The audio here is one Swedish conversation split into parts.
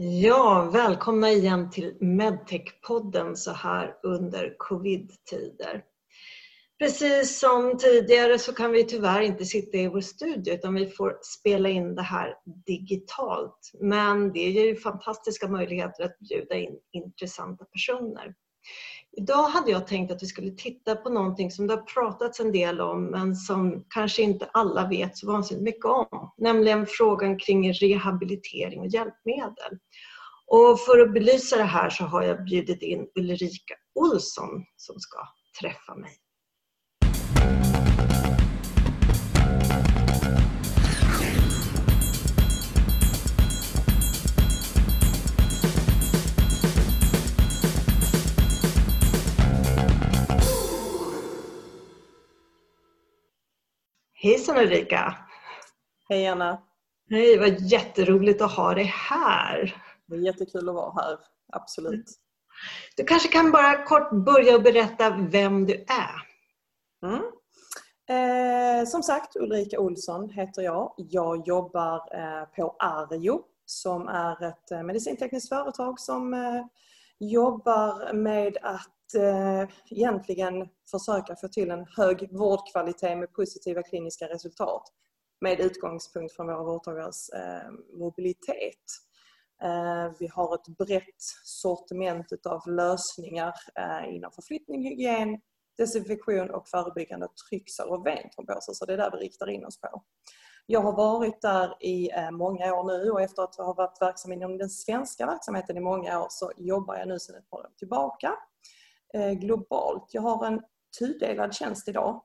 Ja, välkomna igen till Medtech-podden så här under covid-tider. Precis som tidigare så kan vi tyvärr inte sitta i vår studio utan vi får spela in det här digitalt. Men det ger ju fantastiska möjligheter att bjuda in intressanta personer. Idag hade jag tänkt att vi skulle titta på någonting som det har pratats en del om men som kanske inte alla vet så vansinnigt mycket om. Nämligen frågan kring rehabilitering och hjälpmedel. Och för att belysa det här så har jag bjudit in Ulrika Olsson som ska träffa mig. Hejsan Ulrika! Hej Anna! Hej, vad jätteroligt att ha dig här. Det är jättekul att vara här, absolut. Du kanske kan bara kort börja och berätta vem du är? Mm. Eh, som sagt, Ulrika Olsson heter jag. Jag jobbar eh, på Arjo som är ett eh, medicintekniskt företag som eh, jobbar med att eh, egentligen försöka få till en hög vårdkvalitet med positiva kliniska resultat med utgångspunkt från våra vårdtagares eh, mobilitet. Eh, vi har ett brett sortiment av lösningar eh, inom förflyttning, hygien, desinfektion och förebyggande trycksår och ventromboser. Så det är där vi riktar in oss på. Jag har varit där i eh, många år nu och efter att ha varit verksam inom den svenska verksamheten i många år så jobbar jag nu sedan ett par år tillbaka Eh, globalt. Jag har en tudelad tjänst idag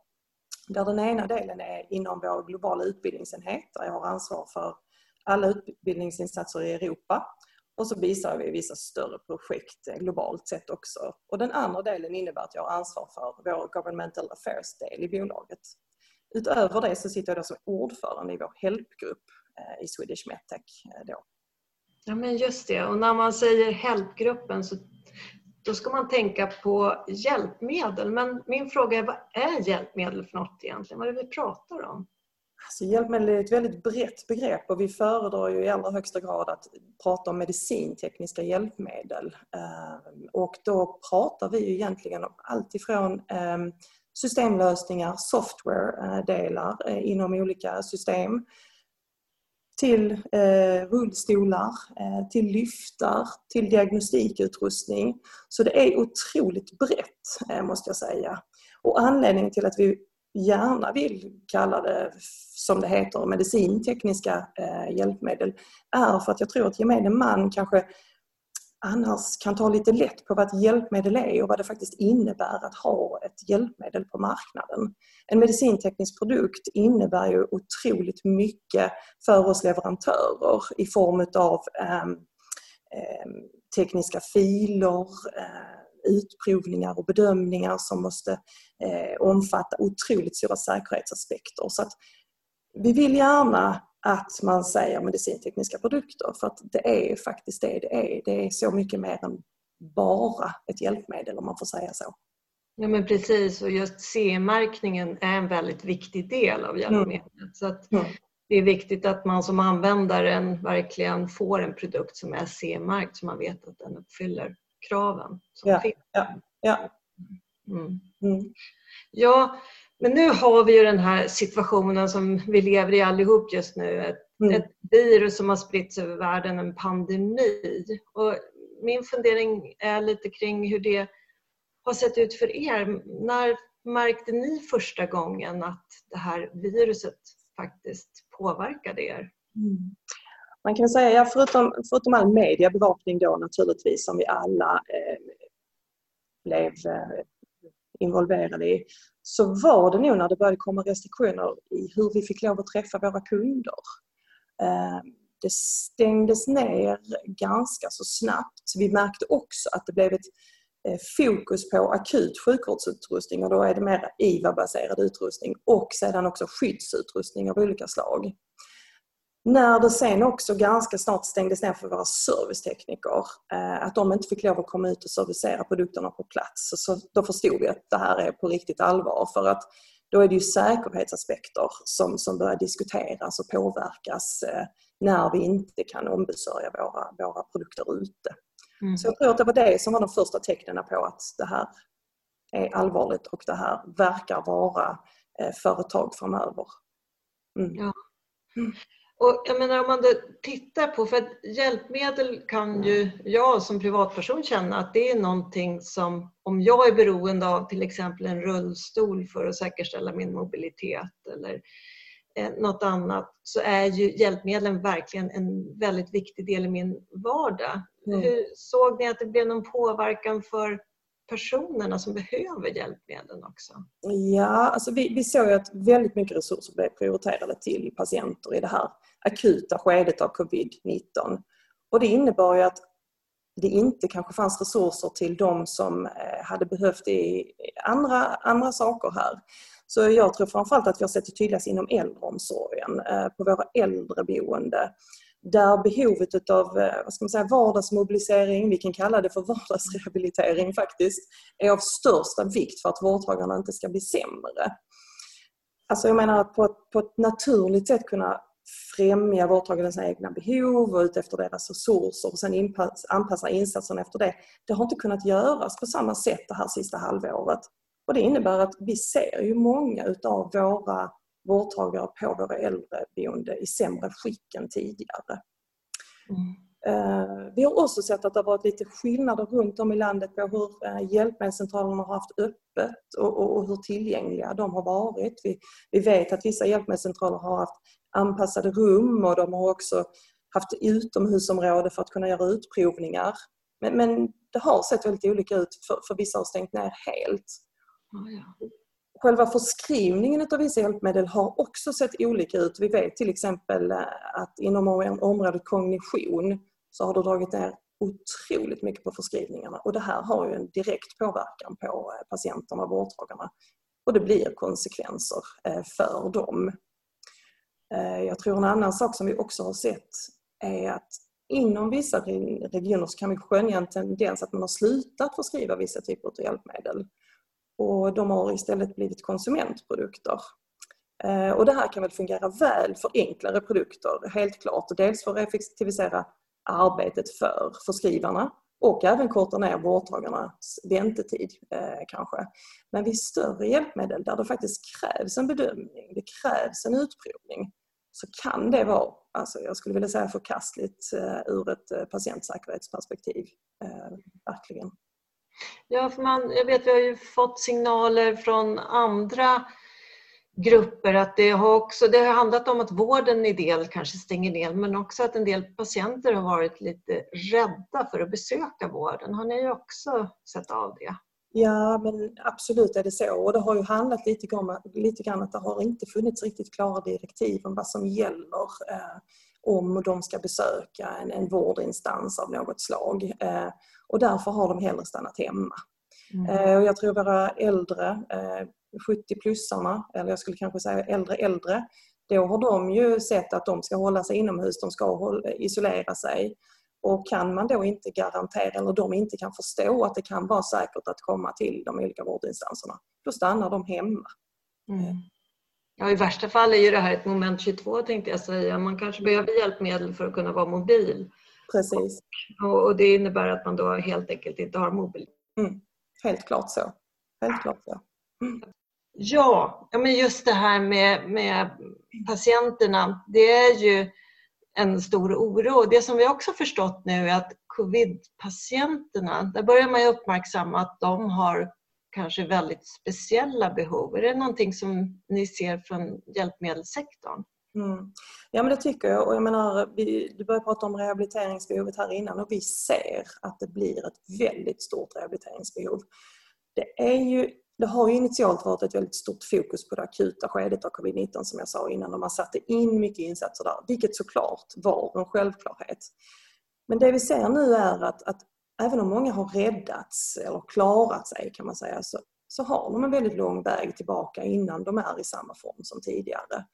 där den ena delen är inom vår globala utbildningsenhet där jag har ansvar för alla utbildningsinsatser i Europa och så visar vi vissa större projekt eh, globalt sett också. Och den andra delen innebär att jag har ansvar för vår Governmental Affairs-del i bolaget. Utöver det så sitter jag då som ordförande i vår helpgrupp eh, i Swedish Medtech. Då. Ja men just det, och när man säger helpgruppen så då ska man tänka på hjälpmedel. Men min fråga är, vad är hjälpmedel för något egentligen? Vad är det vi pratar om? Alltså, hjälpmedel är ett väldigt brett begrepp och vi föredrar ju i allra högsta grad att prata om medicintekniska hjälpmedel. Eh, och då pratar vi ju egentligen om allt ifrån eh, systemlösningar, software-delar eh, inom olika system till eh, rullstolar, eh, till lyftar, till diagnostikutrustning. Så det är otroligt brett eh, måste jag säga. Och anledningen till att vi gärna vill kalla det som det heter medicintekniska eh, hjälpmedel är för att jag tror att gemene man kanske annars kan ta lite lätt på vad ett hjälpmedel är och vad det faktiskt innebär att ha ett hjälpmedel på marknaden. En medicinteknisk produkt innebär ju otroligt mycket för oss leverantörer i form av eh, ehm, tekniska filer, eh, utprovningar och bedömningar som måste eh, omfatta otroligt stora säkerhetsaspekter. Så att vi vill gärna att man säger medicintekniska produkter för att det är faktiskt det det är. Det är så mycket mer än bara ett hjälpmedel om man får säga så. Ja men precis och just CE-märkningen är en väldigt viktig del av hjälpmedlet. Mm. Så att mm. Det är viktigt att man som användare verkligen får en produkt som är CE-märkt så man vet att den uppfyller kraven som ja, finns. Ja, ja. Mm. mm. ja, men nu har vi ju den här situationen som vi lever i allihop just nu. Ett, mm. ett virus som har spritts över världen, en pandemi. Och min fundering är lite kring hur det har sett ut för er. När märkte ni första gången att det här viruset faktiskt påverkade er? Mm. Man kan säga, ja, förutom, förutom all mediebevakning då naturligtvis som vi alla eh, blev eh, involverade i, så var det nog när det började komma restriktioner i hur vi fick lov att träffa våra kunder. Eh, det stängdes ner ganska så snabbt. Vi märkte också att det blev ett eh, fokus på akut sjukvårdsutrustning och då är det mer IVA-baserad utrustning och sedan också skyddsutrustning av olika slag. När det sen också ganska snart stängdes ner för våra servicetekniker, eh, att de inte fick lov att komma ut och servicera produkterna på plats, så då förstod vi att det här är på riktigt allvar. För att då är det ju säkerhetsaspekter som, som börjar diskuteras och påverkas eh, när vi inte kan ombesörja våra, våra produkter ute. Mm. Så jag tror att det var det som var de första tecknen på att det här är allvarligt och det här verkar vara eh, företag framöver. Mm. Ja. Mm. Och jag menar om man då tittar på, för hjälpmedel kan ju jag som privatperson känna att det är någonting som om jag är beroende av till exempel en rullstol för att säkerställa min mobilitet eller eh, något annat så är ju hjälpmedlen verkligen en väldigt viktig del i min vardag. Mm. Hur, såg ni att det blev någon påverkan för personerna som behöver hjälpmedlen också? Ja, alltså vi, vi såg att väldigt mycket resurser blev prioriterade till patienter i det här akuta skedet av covid-19. Och det innebar ju att det inte kanske fanns resurser till de som eh, hade behövt i andra, andra saker här. Så jag tror framförallt att vi har sett det tydligast inom äldreomsorgen, eh, på våra äldreboende där behovet av eh, vad ska man säga, vardagsmobilisering, vi kan kalla det för vardagsrehabilitering faktiskt, är av största vikt för att vårdtagarna inte ska bli sämre. Alltså jag menar att på ett, på ett naturligt sätt kunna främja vårdtagarnas egna behov och utefter deras resurser och sen anpassa insatserna efter det. Det har inte kunnat göras på samma sätt det här sista halvåret. Och det innebär att vi ser ju många utav våra vårdtagare på våra äldreboende i sämre skick än tidigare. Mm. Eh, vi har också sett att det har varit lite skillnader runt om i landet på hur eh, hjälpmedelscentralerna har haft öppet och, hur tillgängliga de har varit. Vi, vet att vissa hjälpmedelscentraler har haft anpassade rum och de har också haft utomhusområde för att kunna göra utprovningar. Men, det har sett väldigt olika ut, för vissa har stängt ner helt. Själva förskrivningen av vissa hjälpmedel har också sett olika ut. Vi vet till exempel eh, att inom området kognition så har det dragit ner otroligt mycket på förskrivningarna och det här har ju en direkt påverkan på eh, patienterna och vårdtagarna. Och det blir konsekvenser eh, för dem. Jag tror en annan sak som vi också har sett är att inom vissa regioner så kan vi skönja en tendens att man har slutat förskriva vissa typer av hjälpmedel och de har istället blivit konsumentprodukter. Eh, och det här kan väl fungera väl för enklare produkter, helt klart. Dels för att effektivisera arbetet för förskrivarna och även korta ner vårdtagarnas väntetid eh, kanske. Men vid större hjälpmedel där det faktiskt krävs en bedömning, det krävs en utprovning, så kan det vara, alltså jag skulle vilja säga förkastligt eh, ur ett eh, patientsäkerhetsperspektiv. Eh, verkligen. Ja, för man, jag vet vi har ju fått signaler från andra grupper att det har också det har handlat om att vården i del kanske stänger ner men också att en del patienter har varit lite rädda för att besöka vården. Har ni också sett av det? Ja, men absolut är det så. Och det har ju handlat lite grann, lite grann att det har inte funnits riktigt klara direktiv om vad som gäller eh, om de ska besöka en, en vårdinstans av något slag. Eh, och därför har de hellre stannat hemma. Mm. Eh, och jag tror våra äldre, eh, 70-plussarna, eller jag skulle kanske säga äldre äldre, då har de ju sett att de ska hålla sig inomhus, de ska isolera sig. Och kan man då inte garantera, eller de inte kan förstå att det kan vara säkert att komma till de olika vårdinstanserna, då stannar de hemma. Mm. Ja, I värsta fall är ju det här ett moment 22 tänkte jag säga. Man kanske behöver hjälpmedel för att kunna vara mobil. Precis. Och, och det innebär att man då helt enkelt inte har mobil. Mm. Helt klart så. Helt klart så. Mm. Ja, ja, men just det här med, med patienterna. Det är ju en stor oro. Det som vi också förstått nu är att covid-patienterna, där börjar man uppmärksamma att de har kanske väldigt speciella behov. Är det någonting som ni ser från hjälpmedelssektorn? Mm. Ja men det tycker jag och jag menar, vi, du började prata om rehabiliteringsbehovet här innan och vi ser att det blir ett väldigt stort rehabiliteringsbehov. Det, är ju, det har ju initialt varit ett väldigt stort fokus på det akuta skedet av covid-19 som jag sa innan och man satte in mycket insatser där, vilket såklart var en självklarhet. Men det vi ser nu är att, att även om många har räddats eller klarat sig kan man säga så, så har de en väldigt lång väg tillbaka innan de är i samma form som tidigare.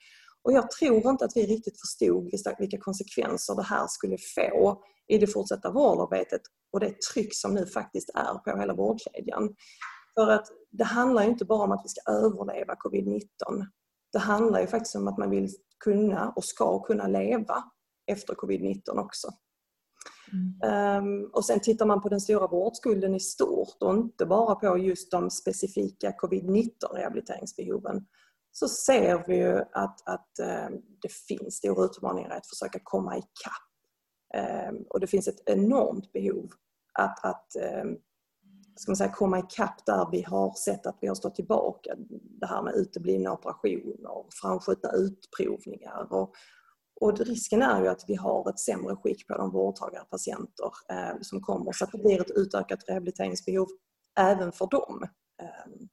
Och jag tror inte att vi riktigt förstod vilka konsekvenser det här skulle få i det fortsatta vårdarbetet och det tryck som nu faktiskt är på hela vårdkedjan. För att det handlar inte bara om att vi ska överleva covid-19. Det handlar ju faktiskt om att man vill kunna och ska kunna leva efter covid-19 också. Mm. Um, och sen tittar man på den stora vårdskulden i stort och inte bara på just de specifika covid-19 rehabiliteringsbehoven så ser vi ju att, att eh, det finns stora utmaningar att försöka komma ikapp. Ehm, och det finns ett enormt behov att, att ehm, ska man säga, komma ikapp där vi har sett att vi har stått tillbaka. Det här med uteblivna operationer, framskjutna utprovningar och, och risken är ju att vi har ett sämre skick på de vårdtagarpatienter eh, som kommer så att det blir ett utökat rehabiliteringsbehov även för dem. Eh.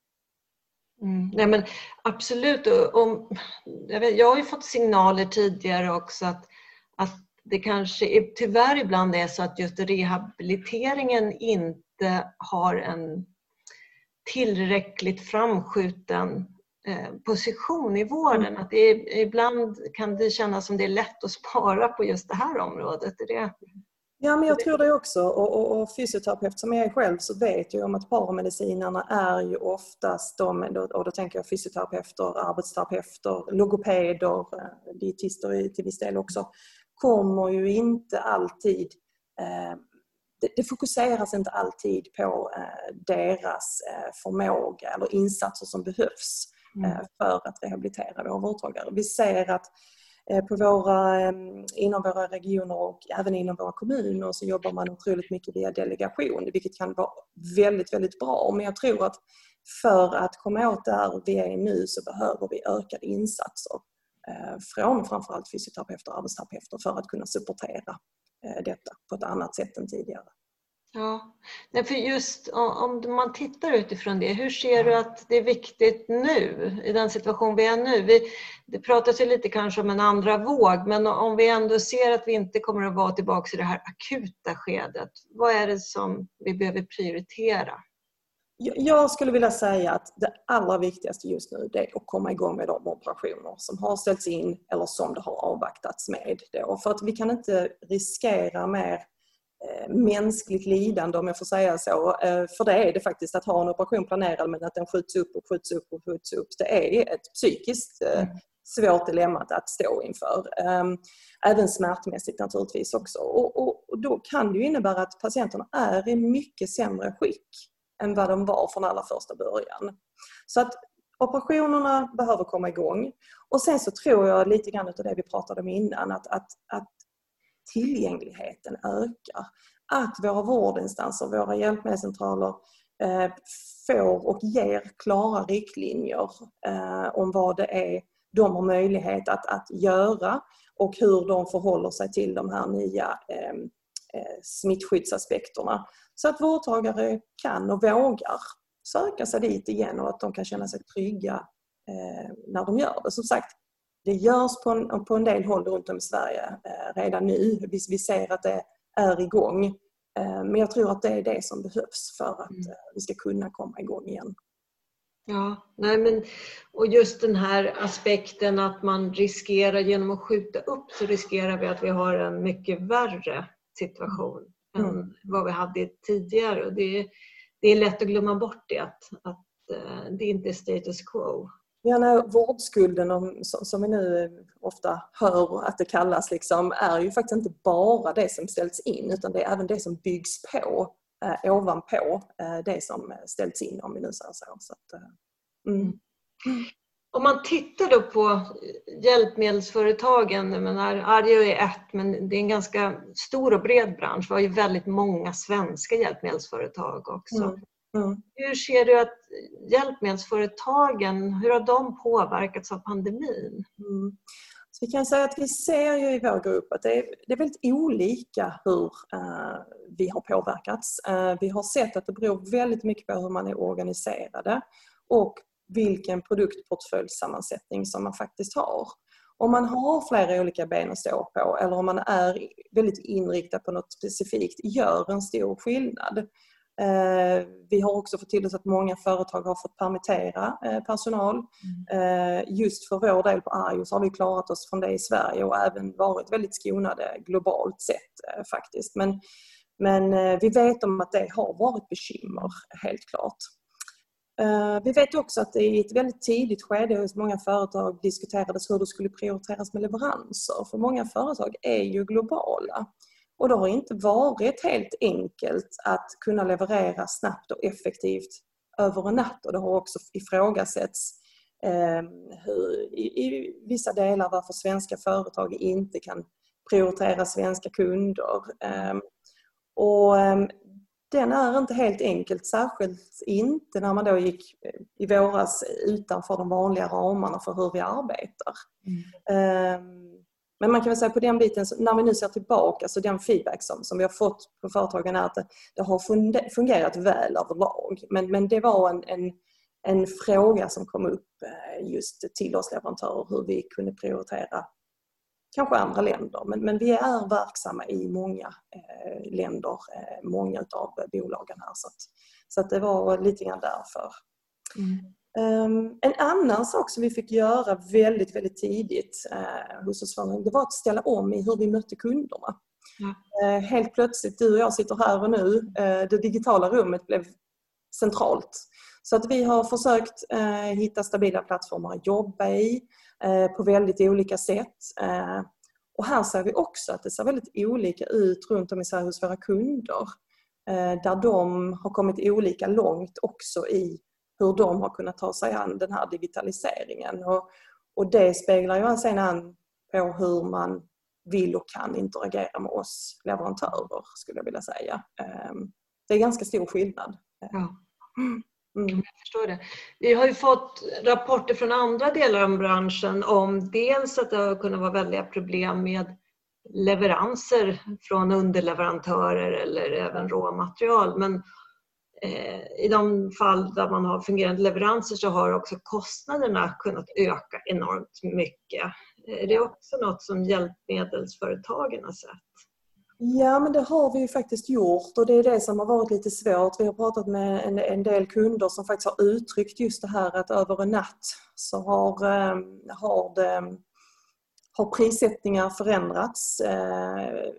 Mm, nej men absolut. Om, jag, vet, jag har ju fått signaler tidigare också att, att det kanske är, tyvärr ibland är så att just rehabiliteringen inte har en tillräckligt framskjuten Eh, position i vården. Mm. Att är, ibland kan det kännas som det är lätt att spara på just det här området. Är det... Ja, men jag tror det också. Och, och, och fysioterapeut som jag är själv så vet jag om att paramedicinerna är ju oftast de, och då tänker jag fysioterapeuter, arbetsterapeuter, logopeder, eh, dietister till viss del också, kommer ju inte alltid eh, det, det fokuseras inte alltid på eh, deras eh, förmåga eller insatser som behövs. Mm. För att rehabilitera våra vårdtagare. Vi ser att Eh, på våra, ehm, inom våra regioner och även inom våra kommuner så jobbar man otroligt mycket via delegation vilket kan vara väldigt, väldigt bra. Men jag tror att för att komma åt där vi är nu så behöver vi ökade insatser eh, från framförallt fysioterapeuter och arbetsterapeuter för att kunna supportera eh, detta på ett annat sätt än tidigare. Ja, för just om man tittar utifrån det, hur ser du att det är viktigt nu i den situation vi är nu? Vi, det pratas ju lite kanske om en andra våg, men om vi ändå ser att vi inte kommer att vara tillbaka i det här akuta skedet, vad är det som vi behöver prioritera? Jag skulle vilja säga att det allra viktigaste just nu är att komma igång med de operationer som har ställts in eller som det har avvaktats med. För att vi kan inte riskera mer mänskligt lidande om jag får säga så. Eh, för det är det faktiskt att ha en operation planerad men att den skjuts upp och skjuts upp och skjuts upp. Det är ett psykiskt eh, mm. svårt dilemma att stå inför. Ehm, även smärtmässigt naturligtvis också. Och, och, och, då kan det innebära att patienterna är i mycket sämre skick än vad de var från allra första början. Så att operationerna behöver komma igång. Och sen så tror jag lite grann av det vi pratade om innan att, att, att tillgängligheten ökar. Att våra vårdinstanser, våra hjälpmedelscentraler eh, får och ger klara riktlinjer eh, om vad det är de har möjlighet att, att göra och hur de förhåller sig till de här nya eh, eh, smittskyddsaspekterna. Så att vårdtagare kan och vågar söka sig dit igen och att de kan känna sig trygga eh, när de gör det. Som sagt, det görs på en, på en del håll runt om i Sverige eh, redan nu. Vi, vi ser att det är igång. Eh, men jag tror att det är det som behövs för att mm. Eh, vi ska kunna komma igång igen. Ja, nej men, och just den här aspekten att man riskerar genom att skjuta upp så riskerar vi att vi har en mycket värre situation mm. än vad vi hade tidigare. Och det, det är lätt att glömma bort det, att, att det inte är status quo. Ja, nej, vårdskulden som vi nu ofta hör att det kallas liksom, är ju faktiskt inte bara det som ställs in utan det är även det som byggs på eh, ovanpå eh, det som ställts in om vi nu säger så. så att, eh, mm. Om man tittar då på hjälpmedelsföretagen, menar, Arjo är ett men det är en ganska stor och bred bransch. Vi har ju väldigt många svenska hjälpmedelsföretag också. Mm. Mm. Hur ser du att hjälpmedelsföretagen, hur har de påverkats av pandemin? Mm. Så vi kan säga att vi ser ju i vår grupp att det är, det är väldigt olika hur uh, vi har påverkats. Uh, vi har sett att det beror väldigt mycket på hur man är organiserade och vilken produktportföljsammansättning som man faktiskt har. Om man har flera olika ben att stå på eller om man är väldigt inriktad på något specifikt gör en stor skillnad. Eh, vi har också fått till oss att många företag har fått permittera eh, personal. Mm. Eh, just för vår del på Arjo så har vi klarat oss från det i Sverige och även varit väldigt skonade globalt sett faktiskt. Men, men vi vet om att det har varit bekymmer, helt klart. Vi vet också att i ett väldigt tidigt skede hos många företag diskuterades hur det skulle prioriteras med leveranser. För många företag är ju globala. Och det har inte varit helt enkelt att kunna leverera snabbt och effektivt över en natt och det har också ifrågasätts eh, hur, i, i, vissa delar varför svenska företag inte kan prioritera svenska kunder. Eh, och eh, den är inte helt enkelt, särskilt inte när man då gick i våras utanför de vanliga ramarna för hur vi arbetar. Mm. Men man kan väl säga på den biten, när vi nu ser tillbaka, så den feedback som, som vi har fått på företagen är att det, det har fungerat väl överlag. Men, men det var en, en, en fråga som kom upp eh, just till oss leverantörer hur vi kunde prioritera kanske andra länder. Men, men vi är verksamma i många eh, länder, eh, många av bolagen här. Så, att, så att det var lite grann därför. Mm. Um, en annan sak som vi fick göra väldigt, väldigt tidigt uh, hos oss det var att ställa om i hur vi mötte kunderna. Uh, helt plötsligt, du och jag sitter här och nu, uh, det digitala rummet blev centralt. Så att vi har försökt hitta stabila plattformar att jobba i på väldigt olika sätt. Och här ser vi också att det ser väldigt olika ut runt om i Sverige hos våra kunder. Där de har kommit olika långt också i hur de har kunnat ta sig an den här digitaliseringen. Och, och det speglar ju sen an på hur man vill och kan interagera med oss leverantörer skulle jag vilja säga. Ehm, det är ganska stor skillnad. Ja. Mm. Jag förstår det. Vi har ju fått rapporter från andra delar av branschen om dels att det har kunnat vara väldiga problem med leveranser från underleverantörer eller även råmaterial men i de fall där man har fungerande leveranser så har också kostnaderna kunnat öka enormt mycket. Är det också något som hjälpmedelsföretagen har sett? Ja, men det har vi ju faktiskt gjort och det är det som har varit lite svårt. Vi har pratat med en, en del kunder som faktiskt har uttryckt just det här att över en natt så har, eh, har, det, har prissättningar förändrats eh,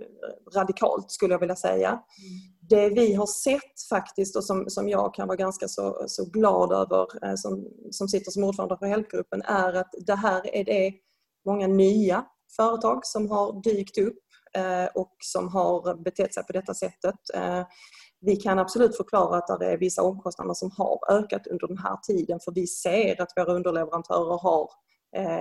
radikalt skulle jag vilja säga. Mm det vi har sett faktiskt och som, som jag kan vara ganska så, så glad över eh, som, som sitter som ordförande för Helpgruppen är att det här är det många nya företag som har dykt upp eh, och som har betett sig på detta sättet. Eh, vi kan absolut förklara att det är vissa omkostnader som har ökat under den här tiden för vi ser att våra underleverantörer har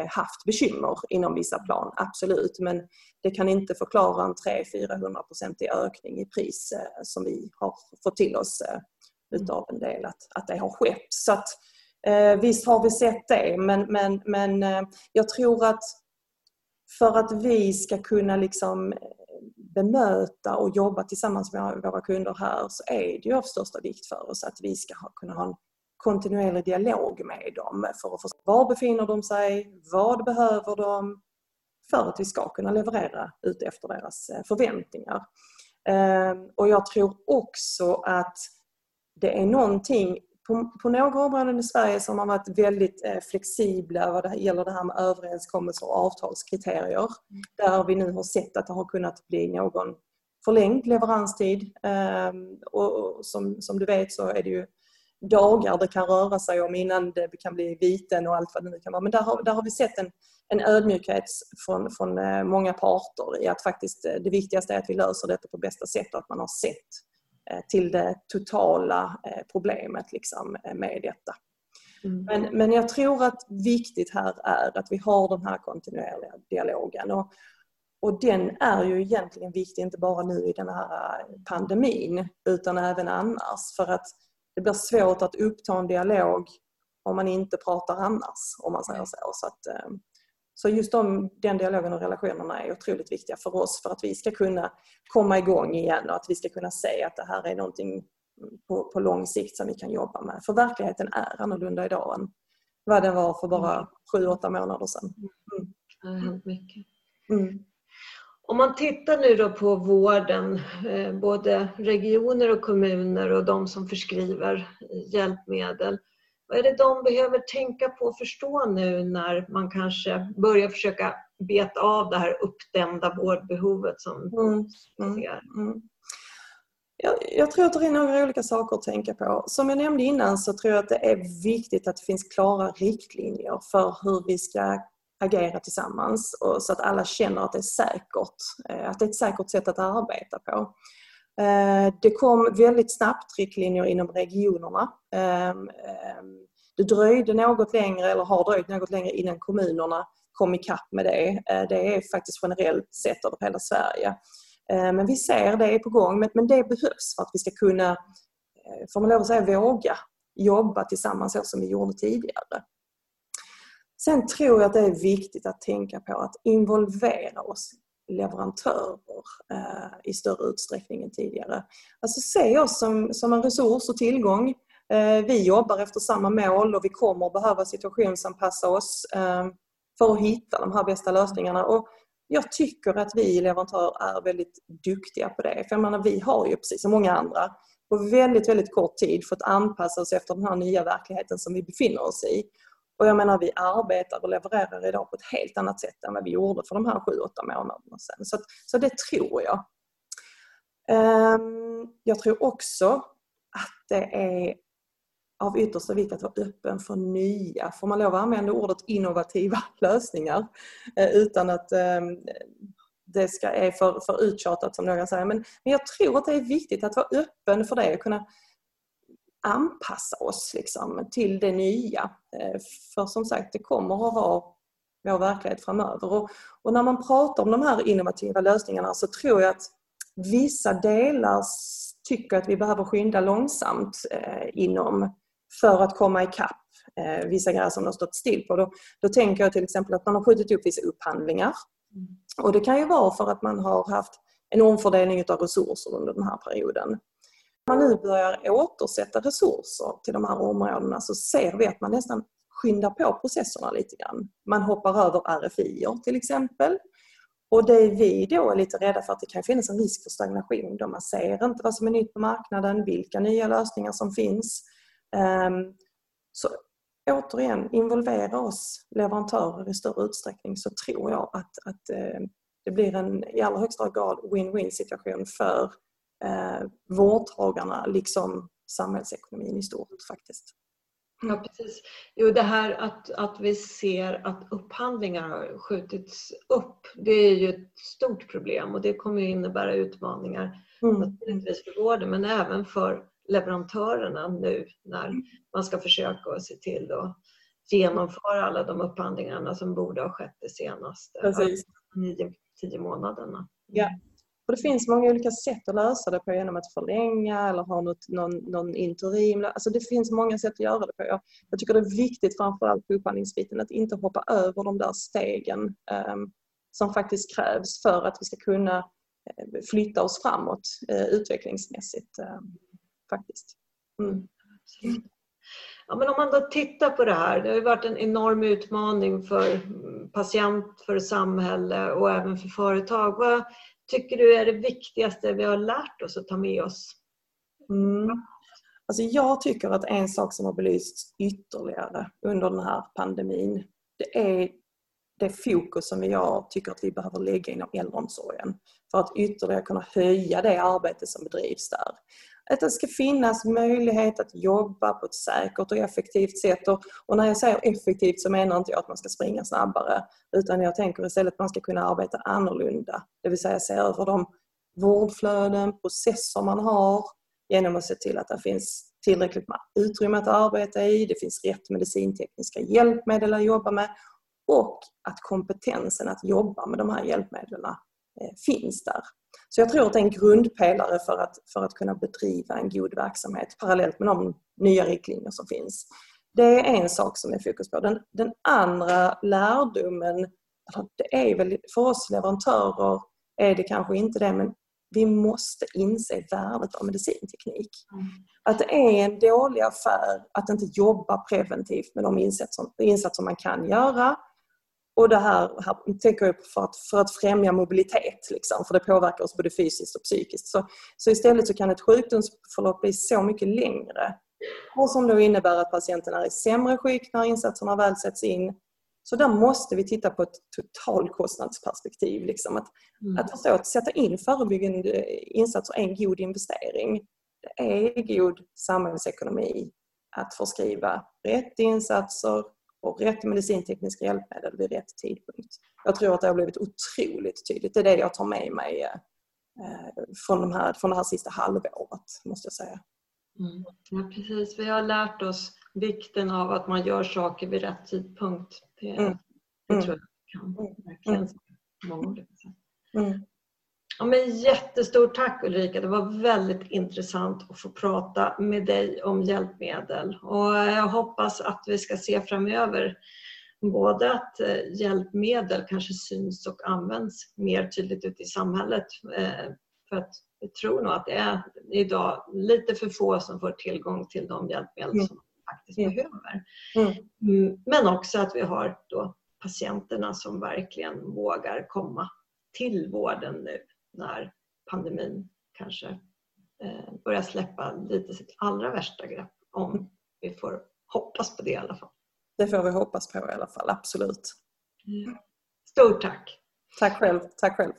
haft bekymmer inom vissa plan, absolut. Men det kan inte förklara en 300-400% ökning i pris eh, som vi har fått till oss eh, utav en del att, att det har skett. Så att, visst har vi sett det men, men, men jag tror att för att vi ska kunna liksom bemöta och jobba tillsammans med våra kunder här så är det ju av största vikt för oss att vi ska kunna ha en kontinuerlig dialog med dem för att förstå var befinner de sig, vad behöver de för att vi ska kunna leverera ut efter deras eh, förväntningar. Ehm, och jag tror också att det är någonting på, på några områden i Sverige som har varit väldigt eh, flexibla vad det gäller det här med överenskommelser och avtalskriterier. Mm. Där vi nu har sett att det har kunnat bli någon förlängd leveranstid. Ehm, och som, som du vet så är det ju dagar det kan röra sig om innan det kan bli viten och allt vad det nu kan vara. Men där har, där har vi sett en, en ödmjukhet från, från eh, många parter i att faktiskt eh, det viktigaste är att vi löser detta på bästa sätt och att man har sett eh, till det totala problemet liksom med detta. Mm. Men, men jag tror att viktigt här är att vi har den här kontinuerliga dialogen. Och, och den är ju egentligen viktig inte bara nu i den här pandemin utan även annars. För att det blir svårt att uppta en dialog om man inte pratar annars, om man säger så. Så, att, eh, så just de, den dialogen och relationerna är otroligt viktiga för oss för att vi ska kunna komma igång igen och att vi ska kunna se att det här är någonting på, på lång sikt som vi kan jobba med. För verkligheten är annorlunda idag än vad den var för bara sju, åtta månader sedan. Mm. Mm. Om man tittar nu då på vården, eh, både regioner och kommuner och de som förskriver hjälpmedel. Vad är det de behöver tänka på och förstå nu när man kanske börjar försöka beta av det här uppdämda vårdbehovet som mm. mm. Mm. Jag, jag, tror att det är några olika saker att tänka på. Som jag nämnde innan så tror jag att det är viktigt att det finns klara riktlinjer för hur vi ska agera tillsammans och så att alla känner att det är säkert. Eh, att det är ett säkert sätt att arbeta på. Eh, det kom väldigt snabbt riktlinjer inom regionerna. Ehm, ehm, det dröjde något längre, eller har dröjt något längre innan kommunerna kom ikapp med det. Eh, det är faktiskt generellt sett över hela Sverige. Men vi ser det är på gång, men det behövs för att vi ska kunna, får man lov att säga, våga jobba tillsammans så som vi gjorde tidigare. Sen tror jag att det är viktigt att tänka på att involvera oss leverantörer eh, i större utsträckning än tidigare. Alltså se oss som, som en resurs och tillgång. Eh, vi jobbar efter samma mål och vi kommer att behöva situationsanpassa oss eh, för att hitta de här bästa lösningarna. Och jag tycker att vi leverantörer är väldigt duktiga på det. För jag menar, vi har ju precis som många andra på väldigt, väldigt kort tid fått anpassa oss efter den här nya verkligheten som vi befinner oss i. Och jag menar vi arbetar och levererar idag på ett helt annat sätt än vad vi gjorde för de här sju, åtta månaderna sedan. Så, så det tror jag. Um, jag tror också att det är av yttersta vikt att vara öppen för nya, får man lov att använda ordet innovativa lösningar eh, utan att um, det ska, är för, för uttjatat som några säger. Men, men jag tror att det är viktigt att vara öppen för det och kunna anpassa oss liksom, till det nya. Eh, för som sagt, det kommer att vara vår verklighet framöver. Och, och, när man pratar om de här innovativa lösningarna så tror jag att vissa delar tycker att vi behöver skynda långsamt eh, inom för att komma ikapp eh, vissa grejer som har stått still på. Då, då tänker jag till exempel att man har skjutit upp vissa upphandlingar. Mm. Och det kan ju vara för att man har haft en omfördelning av resurser under den här perioden man nu börjar återsätta resurser till de här områdena så ser vi att man nästan skyndar på processerna lite grann. Man hoppar över RFI till exempel. Och det vi då är lite rädda för att det kan finnas en risk för stagnation då man ser inte vad som är nytt på marknaden, vilka nya lösningar som finns. Ehm, så återigen, involvera oss leverantörer i större utsträckning så tror jag att, att eh, det blir en i allra högsta grad win-win situation för eh, vårdtagarna liksom samhällsekonomin i stort faktiskt. Ja, precis. Jo, det här att, att vi ser att upphandlingar har skjutits upp, det är ju ett stort problem och det kommer innebära utmaningar mm. naturligtvis för vården men även för leverantörerna nu när man ska försöka se till att genomföra alla de upphandlingarna som borde ha skett de senaste nio, tio månaderna. Ja, och det finns många olika sätt att lösa det på genom att förlänga eller ha något, någon, någon interim. Alltså det finns många sätt att göra det på. Jag, jag tycker det är viktigt framförallt på upphandlingsbiten att inte hoppa över de där stegen um, som faktiskt krävs för att vi ska kunna eh, flytta oss framåt uh, utvecklingsmässigt. Um, faktiskt. Mm. Ja, men om man då tittar på det här, det har ju varit en enorm utmaning för mm, patient, för samhälle och även för företag. Vad, tycker du är det viktigaste vi har lärt oss att ta med oss? Mm. Alltså jag tycker att en sak som har belysts ytterligare under den här pandemin det är det fokus som jag tycker att vi behöver lägga inom äldreomsorgen för att ytterligare kunna höja det arbete som bedrivs där att det ska finnas möjlighet att jobba på ett säkert och effektivt sätt. Och, och, när jag säger effektivt så menar inte jag att man ska springa snabbare utan jag tänker istället att man ska kunna arbeta annorlunda. Det vill säga se över de vårdflöden, processer man har genom att se till att det finns tillräckligt med utrymme att arbeta i, det finns rätt medicintekniska hjälpmedel att jobba med och att kompetensen att jobba med de här hjälpmedlen finns där. Så jag tror att det är en grundpelare för att, för att kunna bedriva en god verksamhet parallellt med de nya riktlinjer som finns. Det är en sak som är fokus på. Den, den andra lärdomen, det är väl för oss leverantörer är det kanske inte det, men vi måste inse värdet av medicinteknik. Mm. Att det är en dålig affär att inte jobba preventivt med de insatser, insatser man kan göra och det här, här tänker jag för att, för att främja mobilitet, liksom, för det påverkar oss både fysiskt och psykiskt. Så, så istället så kan ett sjukdomsförlopp bli så mycket längre. Och som då innebär att patienten är i sämre skick när insatserna väl sätts in. Så där måste vi titta på ett totalkostnadsperspektiv. Liksom. Att, mm. att förstå att sätta in förebyggande insatser är en god investering. Det är god samhällsekonomi att förskriva rätt insatser och rätt medicintekniska hjälpmedel vid rätt tidpunkt. Jag tror att det har blivit otroligt tydligt. Det är det jag tar med mig eh, från, de här, från det här sista halvåret, måste jag säga. Mm. Ja, precis. Vi har lärt oss vikten av att man gör saker vid rätt tidpunkt. Det, mm. det mm. tror jag kan mm. verkligen mm. många olika sätt. Mm. Ja, men jättestort tack Ulrika. Det var väldigt intressant att få prata med dig om hjälpmedel. Och jag hoppas att vi ska se framöver både att eh, hjälpmedel kanske syns och används mer tydligt ute i samhället. Eh, för att jag tror nog att det är idag lite för få som får tillgång till de hjälpmedel mm. som de faktiskt mm. behöver. Mm. mm. Men också att vi har då patienterna som verkligen vågar komma till vården nu när pandemin kanske eh, börjar släppa lite sitt allra värsta grepp. Om vi får hoppas på det i alla fall. Det får vi hoppas på i alla fall, absolut. Stort tack! Tack själv. Tack själv.